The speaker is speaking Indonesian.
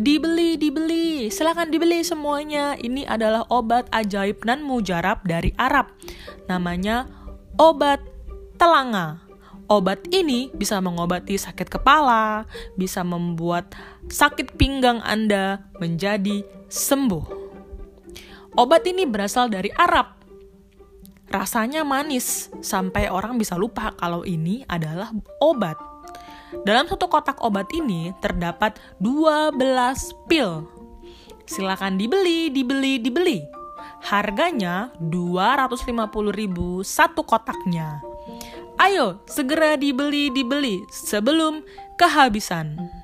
Dibeli, dibeli, silahkan dibeli semuanya. Ini adalah obat ajaib dan mujarab dari Arab. Namanya obat telanga. Obat ini bisa mengobati sakit kepala, bisa membuat sakit pinggang Anda menjadi sembuh. Obat ini berasal dari Arab. Rasanya manis, sampai orang bisa lupa kalau ini adalah obat. Dalam satu kotak obat ini terdapat 12 pil. Silakan dibeli, dibeli, dibeli. Harganya 250.000 satu kotaknya. Ayo, segera dibeli, dibeli sebelum kehabisan.